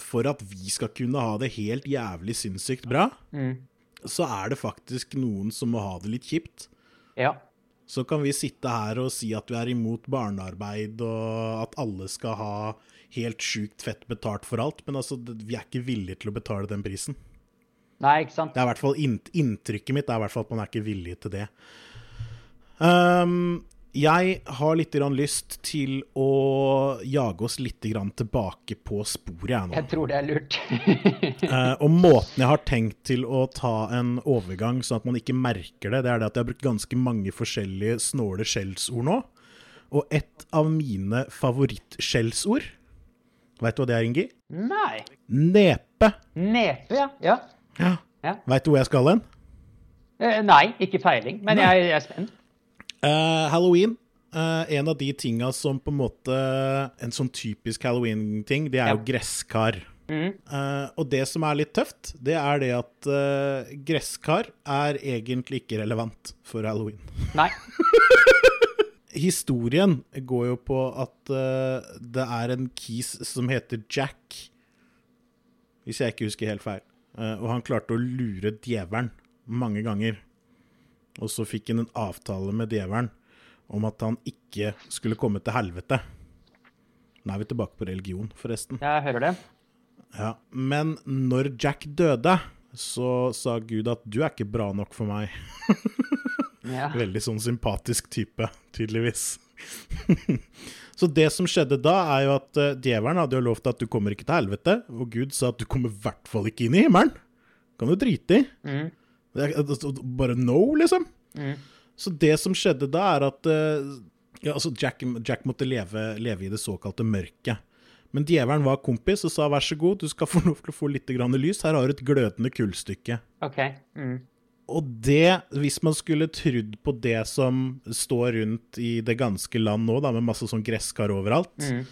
Speaker 2: For at vi skal kunne ha det helt jævlig sinnssykt bra,
Speaker 3: Mm.
Speaker 2: så er det faktisk noen som må ha det litt kjipt.
Speaker 3: Ja.
Speaker 2: Så kan vi sitte her og si at vi er imot barnearbeid, og at alle skal ha helt sjukt fett betalt for alt, men altså, vi er ikke villige til å betale den prisen.
Speaker 3: Nei, ikke sant.
Speaker 2: Det er i hvert fall Inntrykket mitt er i hvert fall at man er ikke villig til det. Um, jeg har litt grann lyst til å jage oss litt grann tilbake på sporet, jeg nå.
Speaker 3: Jeg tror det er lurt.
Speaker 2: Eh, og måten jeg har tenkt til å ta en overgang sånn at man ikke merker det, det er det at jeg har brukt ganske mange forskjellige snåle skjellsord nå. Og et av mine favorittskjellsord Veit du hva det er, Ingi?
Speaker 3: Nei.
Speaker 2: Nepe.
Speaker 3: Nepe, ja. ja.
Speaker 2: Ja.
Speaker 3: Ja.
Speaker 2: Veit du hvor jeg skal hen?
Speaker 3: Eh, nei, ikke peiling, men jeg, jeg er spent.
Speaker 2: Eh, Halloween. Uh, en av de tinga som på en måte En sånn typisk halloween-ting, det er jo gresskar.
Speaker 3: Mm.
Speaker 2: Uh, og det som er litt tøft, det er det at uh, gresskar er egentlig ikke relevant for halloween.
Speaker 3: Nei.
Speaker 2: Historien går jo på at uh, det er en kis som heter Jack, hvis jeg ikke husker helt feil. Og han klarte å lure djevelen mange ganger. Og så fikk han en avtale med djevelen om at han ikke skulle komme til helvete. Nå er vi tilbake på religion, forresten.
Speaker 3: Jeg hører det.
Speaker 2: Ja, Men når Jack døde, så sa Gud at du er ikke bra nok for meg.
Speaker 3: Ja.
Speaker 2: Veldig sånn sympatisk type, tydeligvis. så det som skjedde da, er jo at uh, djevelen hadde jo lovt at du kommer ikke til helvete, og Gud sa at du kommer i hvert fall ikke inn i himmelen. Kan du drite i.
Speaker 3: Mhm.
Speaker 2: Bare no, liksom.
Speaker 3: Mm.
Speaker 2: Så det som skjedde da, er at eh, ja, altså Jack, Jack måtte leve, leve i det såkalte mørket. Men djevelen var kompis og sa vær så god, du skal få lov til å få litt grann lys. Her har du et glødende kullstykke.
Speaker 3: OK. Mm.
Speaker 2: Og det, hvis man skulle trodd på det som står rundt i det ganske land nå, da, med masse sånn gresskar overalt,
Speaker 3: Mhm.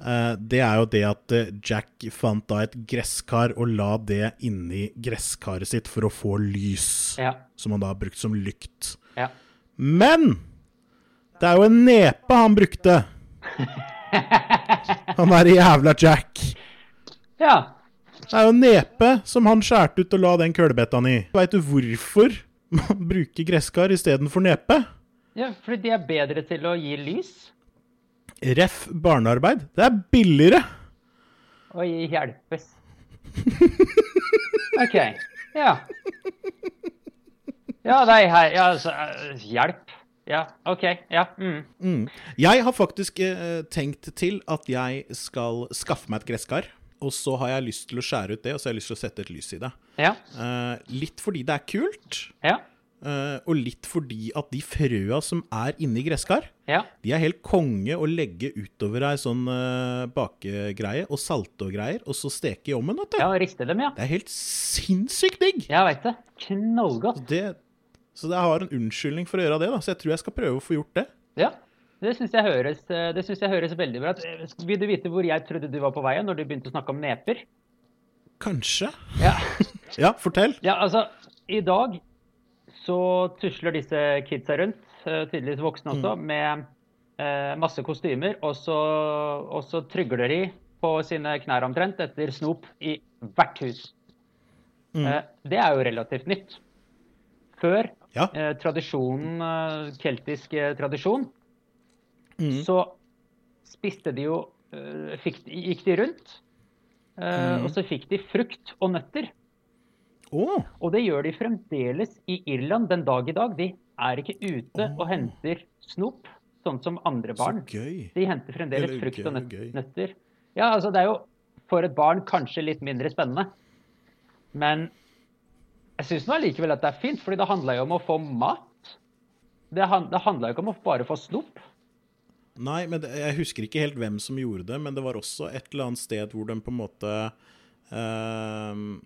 Speaker 2: Eh, det er jo det at eh, Jack fant da et gresskar og la det inni gresskaret sitt for å få lys,
Speaker 3: Ja.
Speaker 2: som han da har brukt som lykt.
Speaker 3: Ja.
Speaker 2: Men det er jo en nepe han brukte! Han er jævla Jack.
Speaker 3: ja.
Speaker 2: Det er jo en nepe som han skjærte ut og la den kølebetta i. Veit du hvorfor man bruker gresskar istedenfor nepe?
Speaker 3: Ja, fordi de er bedre til å gi lys
Speaker 2: Ref. barnearbeid. Det er billigere.
Speaker 3: Oi, hjelpes. OK. Ja. Ja, nei, her Ja, altså Hjelp. Ja, OK. Ja. Mm.
Speaker 2: Jeg har faktisk eh, tenkt til at jeg skal skaffe meg et gresskar. Og så har jeg lyst til å skjære ut det, og så har jeg lyst til å sette et lys i det.
Speaker 3: Ja.
Speaker 2: Eh, litt fordi det er kult,
Speaker 3: Ja.
Speaker 2: eh, og litt fordi at de frøa som er inni gresskar,
Speaker 3: Ja.
Speaker 2: de er helt konge å legge utover ei sånn uh, bakegreie, og salte og greier, og så steke i ovnen,
Speaker 3: ja riste dem, ja.
Speaker 2: Det er helt sinnssykt digg!
Speaker 3: Jeg veit det. Knallgodt.
Speaker 2: Det, så jeg har en unnskyldning for å gjøre det, da. Så jeg tror jeg skal prøve å få gjort det.
Speaker 3: Ja. Det syns jeg, høres, eh, det synes jeg høres veldig bra ut. Vil du vite hvor jeg trodde du var på veien når du begynte å snakke om neper?
Speaker 2: Kanskje.
Speaker 3: Ja.
Speaker 2: Ja, fortell.
Speaker 3: Ja, altså, i dag så tusler disse kidsa rundt, tydeligvis voksne også, med eh, masse kostymer, og så, og så trygler de på sine knær omtrent etter snop i hvert hus. Eh, det er jo relativt nytt. Før
Speaker 2: Ja.
Speaker 3: eh, tradisjonen, eh, keltisk eh, tradisjon,
Speaker 2: Mm.
Speaker 3: så spiste de jo eh, fikk, Gikk de rundt, eh, og så fikk de frukt og nøtter.
Speaker 2: Oh.
Speaker 3: Og det gjør de fremdeles i Irland den dag i dag. De er ikke ute og henter snop, sånn som andre
Speaker 2: Så
Speaker 3: barn.
Speaker 2: gøy.
Speaker 3: De henter fremdeles
Speaker 2: Eller
Speaker 3: frukt og nøt- nøtter. Ja, altså det er jo for et barn kanskje litt mindre spennende. Men jeg syns nå allikevel at det er fint, fordi det handla jo om å få mat. Det, han, det handla jo ikke om å bare få snop.
Speaker 2: Nei, men det, jeg husker ikke helt hvem som gjorde det, men det var også et eller annet sted hvor de på en måte Uh,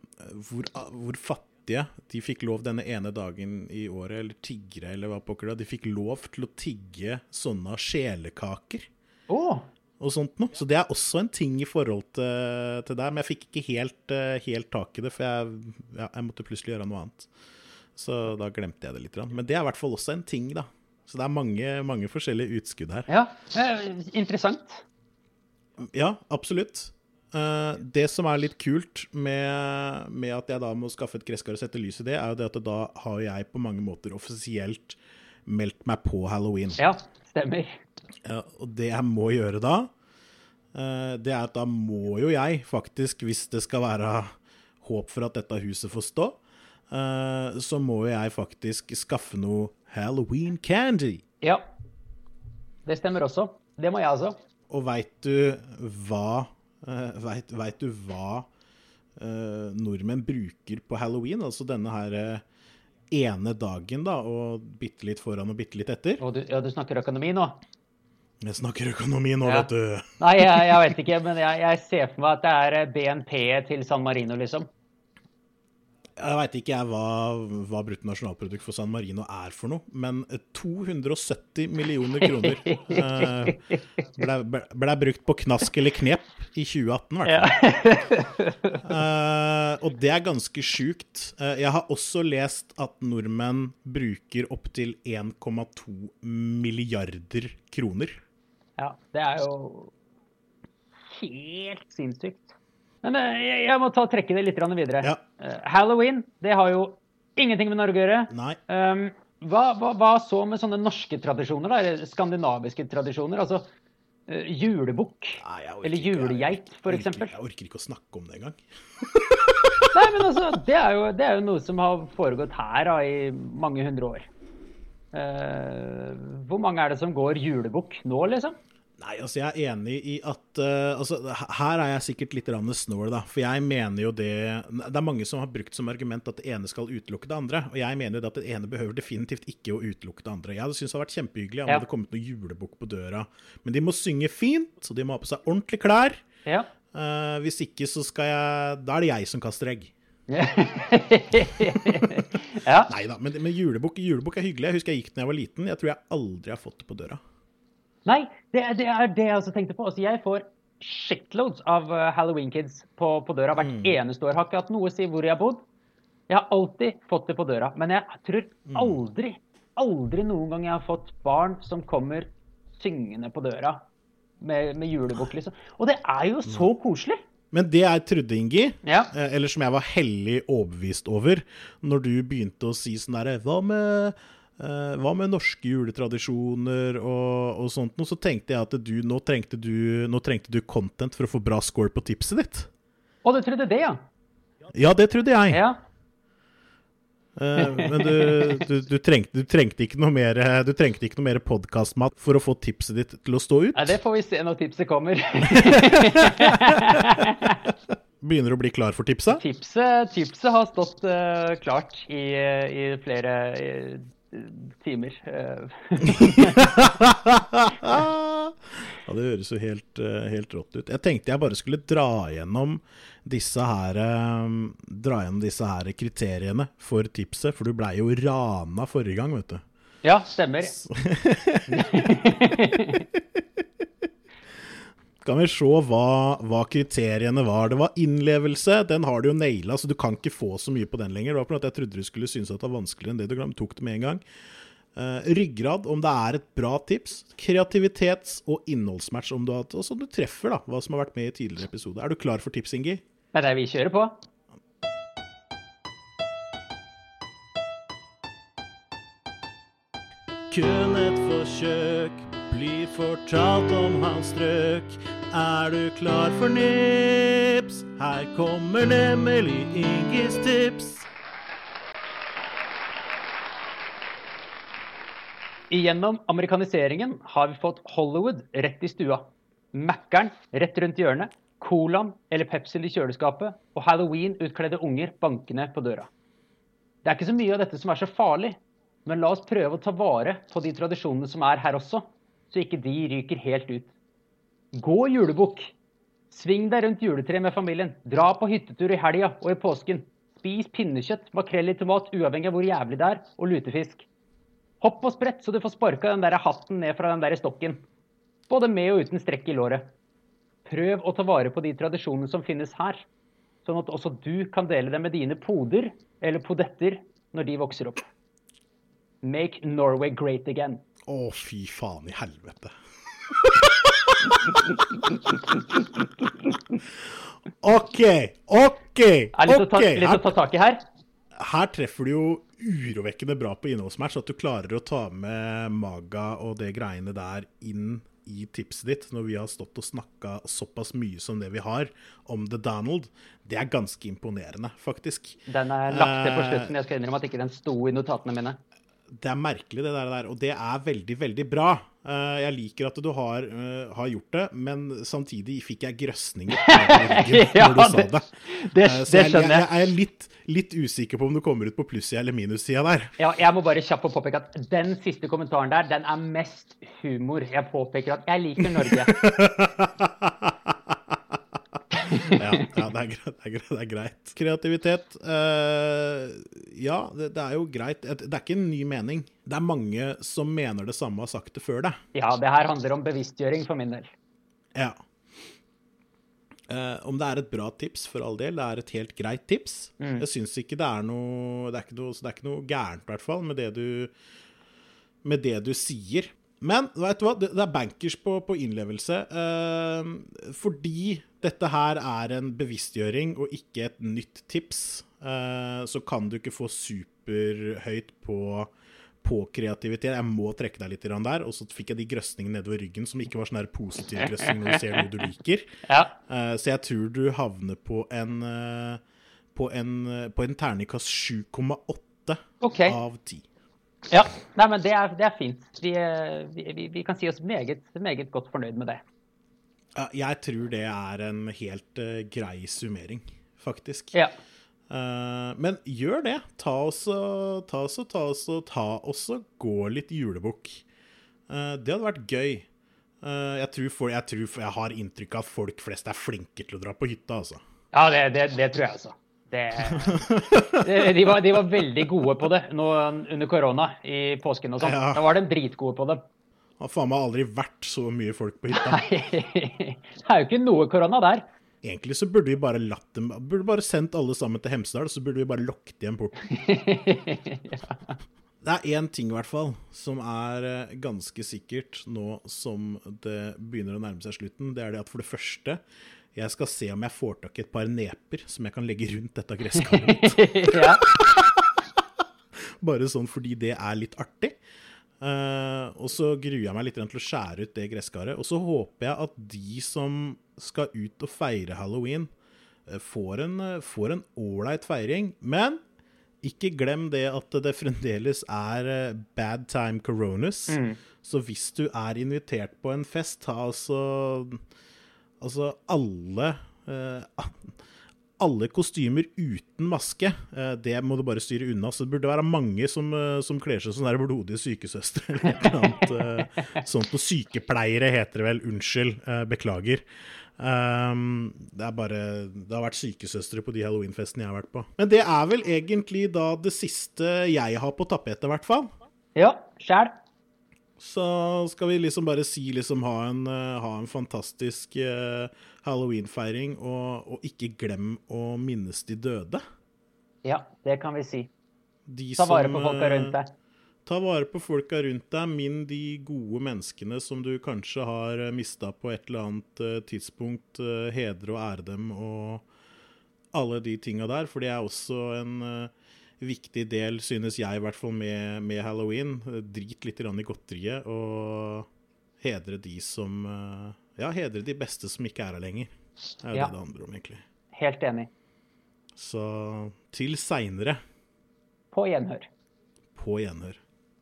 Speaker 2: hvor, hvor fattige de fikk lov denne ene dagen i året, eller tiggere, eller hva pokker det de fikk lov til å tigge sånne sjelekaker
Speaker 3: Oh.
Speaker 2: og sånt noe. Så det er også en ting i forhold til, til det. Men jeg fikk ikke helt, eh, helt tak i det, for jeg, ja, jeg måtte plutselig gjøre noe annet. Så da glemte jeg det litt. Men det er i hvert fall også en ting, da. Så det er mange, mange forskjellige utskudd her.
Speaker 3: Ja, eh, interessant.
Speaker 2: Ja, absolutt. Eh, det som er litt kult med, med at jeg da må skaffe et gresskar og sette lys i det, er jo det at da har jeg på mange måter offisielt meldt meg på halloween.
Speaker 3: Ja, stemmer.
Speaker 2: Ja, og det jeg må gjøre da, eh, det er at da må jo jeg faktisk, hvis det skal være håp for at dette huset får stå, eh, så må jo jeg faktisk skaffe noe Halloween candy.
Speaker 3: Ja. Det stemmer også. Det må jeg også.
Speaker 2: Og veit du hva uh, vet, vet du hva uh, nordmenn bruker på halloween? Altså denne her uh, ene dagen, da, og bitte litt foran og bitte litt etter.
Speaker 3: Og du, ja, du snakker økonomi nå?
Speaker 2: Jeg snakker økonomi nå,
Speaker 3: Ja.
Speaker 2: vet du.
Speaker 3: Nei, jeg, jeg vet ikke, men jeg, jeg ser for meg at det er eh, BNP til San Marino, liksom.
Speaker 2: Jeg veit ikke jeg hva, hva bruttonasjonalprodukt for San Marino er for noe, men 270 millioner kroner eh, ble, ble, ble brukt på knask eller knep i 2018, i hvert fall. Eh, og det er ganske sjukt. Eh, jeg har også lest at nordmenn bruker opptil 1,2 milliarder kroner.
Speaker 3: Ja, det er jo helt sinnssykt. Men eh, jeg, må ta trekke det litt videre.
Speaker 2: Ja.
Speaker 3: Eh, Halloween, det har jo ingenting med Norge å gjøre.
Speaker 2: Nei.
Speaker 3: Um, hva, hva, hva så med sånne norske tradisjoner, da? Eller skandinaviske tradisjoner? Altså uh, julebukk. Eller julegeit, for
Speaker 2: jeg. Jeg orker ikke å snakke om det engang.
Speaker 3: Nei, men altså, det er, jo, det er jo noe som har foregått her da, i mange hundre år. Uh, hvor mange er det som går julebukk nå, liksom?
Speaker 2: Nei, altså jeg er enig i at uh, altså, Her er jeg sikkert litt snål, da. For jeg mener jo det Det er mange som har brukt som argument at det ene skal utelukke det andre. Og jeg mener jo det at det ene behøver definitivt ikke å utelukke det andre. Jeg syntes det hadde vært kjempehyggelig om det hadde kommet noe julebukk på døra. Men de må synge fint, så de må ha på seg ordentlige klær.
Speaker 3: Ja.
Speaker 2: Uh, hvis ikke så skal jeg Da er det jeg som kaster egg.
Speaker 3: ja.
Speaker 2: Nei da, men, men julebukk, julebukk er hyggelig. Jeg husker jeg gikk da jeg var liten. Jeg tror jeg aldri har fått det på døra.
Speaker 3: Nei, det, det er det jeg også tenkte på. Altså, jeg får shitloads av uh, Halloween Kids på, på døra hvert eneste år. Jeg Har ikke hatt noe å si hvor jeg har bodd. Jeg har alltid fått det på døra. Men jeg tror aldri, aldri noen gang jeg har fått barn som kommer syngende på døra med, med julebukk, liksom. Og det er jo så koselig.
Speaker 2: Men det jeg trodde, Ingi,
Speaker 3: Ja.
Speaker 2: eh, eller som jeg var hellig overbevist over, når du begynte å si sånn derre Hva med eh, hva med norske juletradisjoner og, og sånt noe? Så tenkte jeg at du nå, du nå trengte du content for å få bra score på tipset ditt.
Speaker 3: Å, du trodde det, ja?
Speaker 2: Ja, det trodde jeg.
Speaker 3: Ja.
Speaker 2: Eh, men du, du, du, trengte, du trengte ikke noe mer mer podkastmat for å få tipset ditt til å stå ut.
Speaker 3: Nei, det får vi se når tipset kommer.
Speaker 2: Begynner du å bli klar for tipset?
Speaker 3: tipset, tipset har stått uh, klart i, eh, i flere eh, timer. eh.
Speaker 2: Ja, det høres jo helt, eh, helt rått ut. Jeg tenkte jeg bare skulle dra gjennom disse her eh, Dra gjennom disse her kriteriene for tipset, for du blei jo rana forrige gang, vet du.
Speaker 3: ja, stemmer.
Speaker 2: Kan vi se hva, hva kriteriene var. Det var innlevelse, den har du jo naila, så du kan ikke få så mye på den lenger. Det var på at jeg trodde du skulle synes at det var vanskeligere enn det du glemte. tok det med en gang. Uh, ryggrad, om det er et bra tips. Kreativitets- og innholdsmatch, om du har hatt, og så du treffer da, hva som har vært med i tidligere episode. Er du klar for tips, Ingi?
Speaker 3: Det er det vi kjører på.
Speaker 2: Kun et forsøk blir fortalt om hans strøk. Er du klar for nips? Her kommer nemlig Ingis tips.
Speaker 3: Igjennom amerikaniseringen har vi fått Hollywood rett i stua. Mækkern rett rundt hjørnet. Colaen eller Pepsi i kjøleskapet. Og halloween-utkledde unger bankende på døra. Det er ikke så mye av dette som er så farlig, men la oss prøve å ta vare på de tradisjonene som er her også, så ikke de ryker helt ut. Gå julebukk! Sving deg rundt juletreet med familien. Dra på hyttetur i helga og i påsken. Spis pinnekjøtt, makrell i tomat, uavhengig av hvor jævlig det er, og lutefisk. Hopp og sprett så du får sparka den der hatten ned fra den der stokken. Både med og uten strekk i låret. Prøv å ta vare på de tradisjonene som finnes her, sånn at også du kan dele dem med dine poder eller podetter når de vokser opp. Make Norway great again.
Speaker 2: Å, fy faen i helvete. OK, OK,
Speaker 3: Er litt,
Speaker 2: OK.
Speaker 3: litt å ta tak i her.
Speaker 2: her treffer du jo urovekkende bra på innholdsmatch, at du klarer å ta med Maga og det greiene der inn i tipset ditt, når vi har stått og snakka såpass mye som det vi har om The Donald. Det er ganske imponerende, faktisk.
Speaker 3: Den er lagt til på
Speaker 2: Eh,
Speaker 3: slutten. Jeg skal innrømme at ikke den sto i notatene mine.
Speaker 2: det er merkelig, det der, og det er veldig, veldig bra. Eh, jeg liker at du har, eh, har gjort det, men samtidig fikk jeg grøsninger
Speaker 3: Ja,
Speaker 2: når du sa
Speaker 3: det-
Speaker 2: det.
Speaker 3: Det,
Speaker 2: Eh, så jeg, jeg,
Speaker 3: jeg.
Speaker 2: jeg er litt, litt usikker på om du kommer ut på plussida eller minussida der.
Speaker 3: Ja, jeg må bare kjapt påpeke at den siste kommentaren der, den er mest humor. Jeg påpeker at jeg liker Norge.
Speaker 2: Ja, ja det, er greit, det, er greit, det er greit. Kreativitet Uh, Ja, det, det er jo greit. Det er ikke en ny mening. Det er mange som mener det samme og har sagt det før deg.
Speaker 3: Ja, det her handler om bevisstgjøring for min del.
Speaker 2: Ja. Uh, om det er et bra tips, for all del. Det er et helt greit tips. Jeg syns ikke det er noe Det er ikke noe, så det er ikke noe gærent, i hvert fall, med det du, med det du sier. Men vet du hva? det, er bankers på, på innlevelse. eh, fordi dette her er en bevisstgjøring og ikke et nytt tips, eh, så kan du ikke få superhøyt på på kreativitet. Jeg må trekke deg litt der. Og så fikk jeg de grøsningene nedover ryggen som ikke var sånn positiv grøsning når du ser noe du liker.
Speaker 3: Ja.
Speaker 2: Eh, så jeg tror du havner på en eh, på en, eh, på en terningkast 7,8
Speaker 3: okay.
Speaker 2: av 10.
Speaker 3: Ja. Nei, men det er, det er fint. Vi, eh, vi, vi, kan si oss meget, meget godt fornøyd med det.
Speaker 2: Ja, jeg tror det er en helt uh, grei summering, faktisk.
Speaker 3: Ja.
Speaker 2: Uh, men gjør det. Ta oss og ta oss og ta oss og ta oss og gå litt julebukk. Uh, det hadde vært gøy. Eh, jeg, tror for, jeg tror jeg har inntrykk av at folk flest er flinke til å dra på hytta, altså.
Speaker 3: Ja, det, det, det tror jeg også. det, de, var, de var veldig gode på det nå under korona i påsken og sånn.
Speaker 2: Ja.
Speaker 3: Da var de dritgode på det.
Speaker 2: Har faen meg aldri vært så mye folk på hytta.
Speaker 3: det er jo ikke noe korona der.
Speaker 2: Egentlig så burde vi bare latt dem Burde bare sendt alle sammen til Hemsedal, så burde vi bare lukket igjen porten. Det er én ting i hvert fall som er eh, ganske sikkert nå som det begynner å nærme seg slutten. Det er det at for det første jeg skal se om jeg får tak i et par neper som jeg kan legge rundt dette gresskaret. Bare sånn fordi det er litt artig. Uh, og så gruer jeg meg litt til å skjære ut det gresskaret. Og så håper jeg at de som skal ut og feire halloween, uh, får en ålreit feiring. Men ikke glem det at det fremdeles er bad time coronas. Så hvis du er invitert på en fest, ta altså Altså alle eh, alle kostymer uten maske, eh, det må du bare styre unna. Så det burde være mange som, eh, som kler seg som blodige sykesøstre eller et eller annet. eh, Sånt noe sykepleiere heter det vel. Unnskyld. Beklager. Um, det er bare Det har vært sykesøstre på de halloweenfestene jeg har vært på. Men det er vel egentlig da det siste jeg har på tapetet, i hvert fall.
Speaker 3: ja sjæl.
Speaker 2: Så skal vi liksom bare si liksom ha en, eh, ha en fantastisk eh, halloweenfeiring, og, og ikke glem å minnes de døde.
Speaker 3: Ja, det kan vi si.
Speaker 2: De
Speaker 3: Ta vare
Speaker 2: som,
Speaker 3: på folka
Speaker 2: eh,
Speaker 3: rundt deg.
Speaker 2: Ta vare på folka rundt deg. Minn de gode menneskene som du kanskje har mista på et eller annet eh, tidspunkt. eh, Hedre og ære dem og alle de tinga der. For det er også en eh, viktig del, synes jeg i hvert fall, med, med halloween. Drit litt i godteriet og hedre de som eh, Ja, hedre de beste som ikke er her lenger. Det er jo
Speaker 3: Ja.
Speaker 2: det det handler om, egentlig.
Speaker 3: Helt enig.
Speaker 2: Så til seinere.
Speaker 3: På gjenhør.
Speaker 2: På gjenhør.